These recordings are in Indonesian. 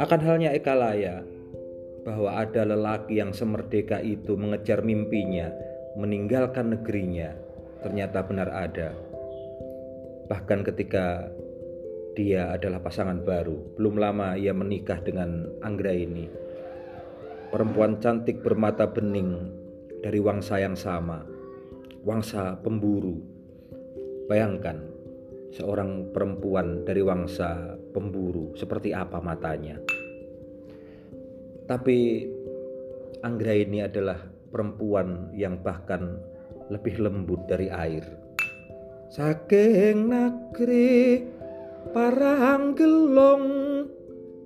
Akan halnya Ekalaya, bahwa ada lelaki yang semerdeka itu mengejar mimpinya, meninggalkan negerinya, ternyata benar ada. Bahkan ketika dia adalah pasangan baru, belum lama ia menikah dengan Anggra ini. Perempuan cantik bermata bening dari wangsa yang sama, wangsa pemburu. Bayangkan, seorang perempuan dari wangsa pemburu, seperti apa matanya. Tapi Anggra ini adalah perempuan yang bahkan lebih lembut dari air. Saking negeri Paranggelong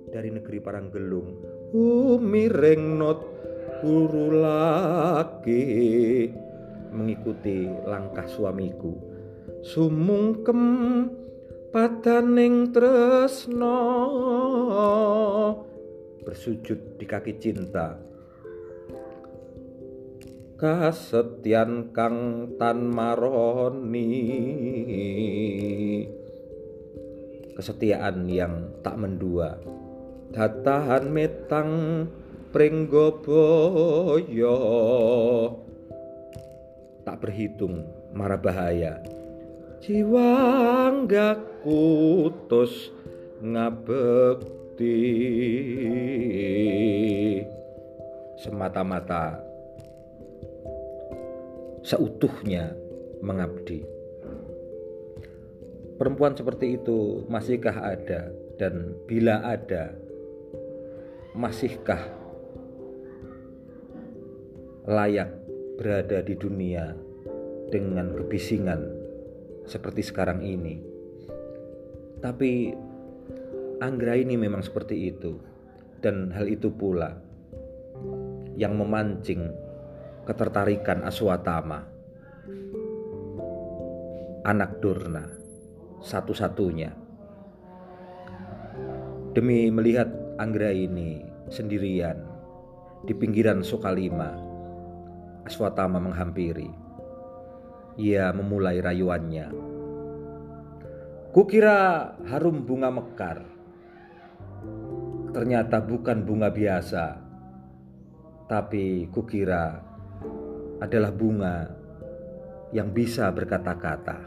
dari negeri Paranggelung umiring not guru lagi mengikuti langkah suamiku sumungkem padaning tresno bersujud di kaki cinta. Kasetian kang tan maroni. Kesetiaan yang tak mendua. Datahan metang pringgoboyo tak berhitung marah bahaya jiwa nggak kutus ngabekti semata-mata seutuhnya mengabdi. Perempuan seperti itu masihkah ada dan bila ada masihkah layak berada di dunia dengan kebisingan seperti sekarang ini. Tapi Anggra ini memang seperti itu dan hal itu pula yang memancing ketertarikan Aswatama. Anak Durna satu-satunya. Demi melihat Anggra ini sendirian di pinggiran Sokalima, Aswatama menghampiri. Ia memulai rayuannya. Kukira harum bunga mekar. Ternyata bukan bunga biasa, tapi kukira adalah bunga yang bisa berkata-kata.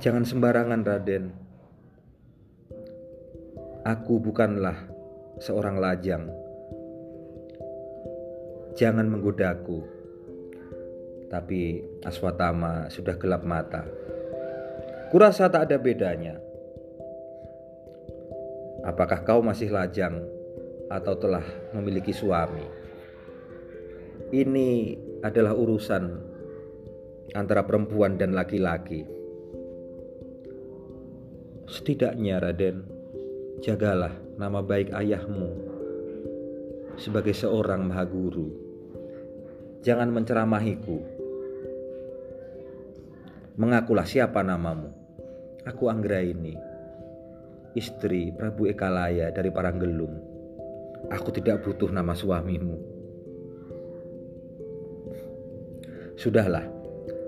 Jangan sembarangan, Raden. Aku bukanlah seorang lajang. Jangan menggodaku. Tapi Aswatama sudah gelap mata. Kurasa tak ada bedanya. Apakah kau masih lajang atau telah memiliki suami. Ini adalah urusan antara perempuan dan laki-laki. Setidaknya, Raden, jagalah nama baik ayahmu sebagai seorang mahaguru. Jangan menceramahiku. Mengakulah siapa namamu. Aku Anggra ini, istri Prabu Ekalaya dari Paranggelung. Aku tidak butuh nama suamimu. Sudahlah,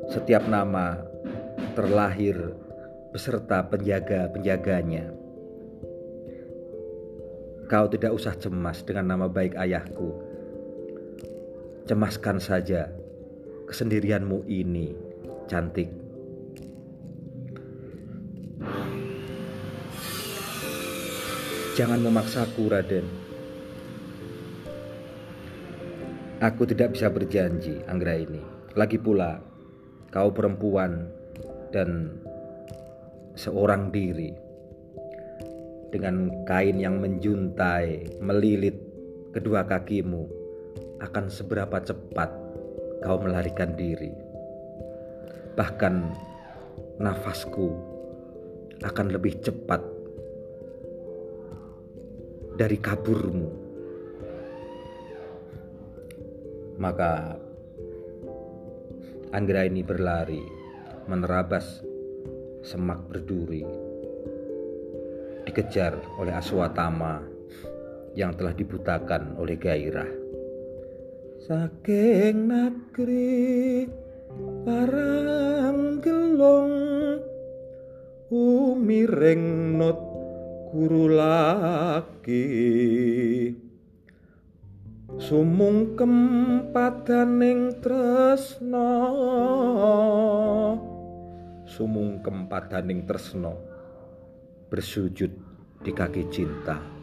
setiap nama terlahir beserta penjaga-penjaganya. Kau tidak usah cemas dengan nama baik ayahku. Cemaskan saja kesendirianmu ini, cantik. Jangan memaksaku, Raden. Aku tidak bisa berjanji, Anggra ini. Lagi pula, kau perempuan dan seorang diri dengan kain yang menjuntai, melilit kedua kakimu akan seberapa cepat kau melarikan diri. Bahkan nafasku akan lebih cepat dari kaburmu. Maka Anggra ini berlari menerabas semak berduri dikejar oleh Aswatama yang telah dibutakan oleh gairah saking negeri parang gelong umiring not guru lagi. Sumungkem padaning tresno sumungkem padaning tresno bersujud di kaki cinta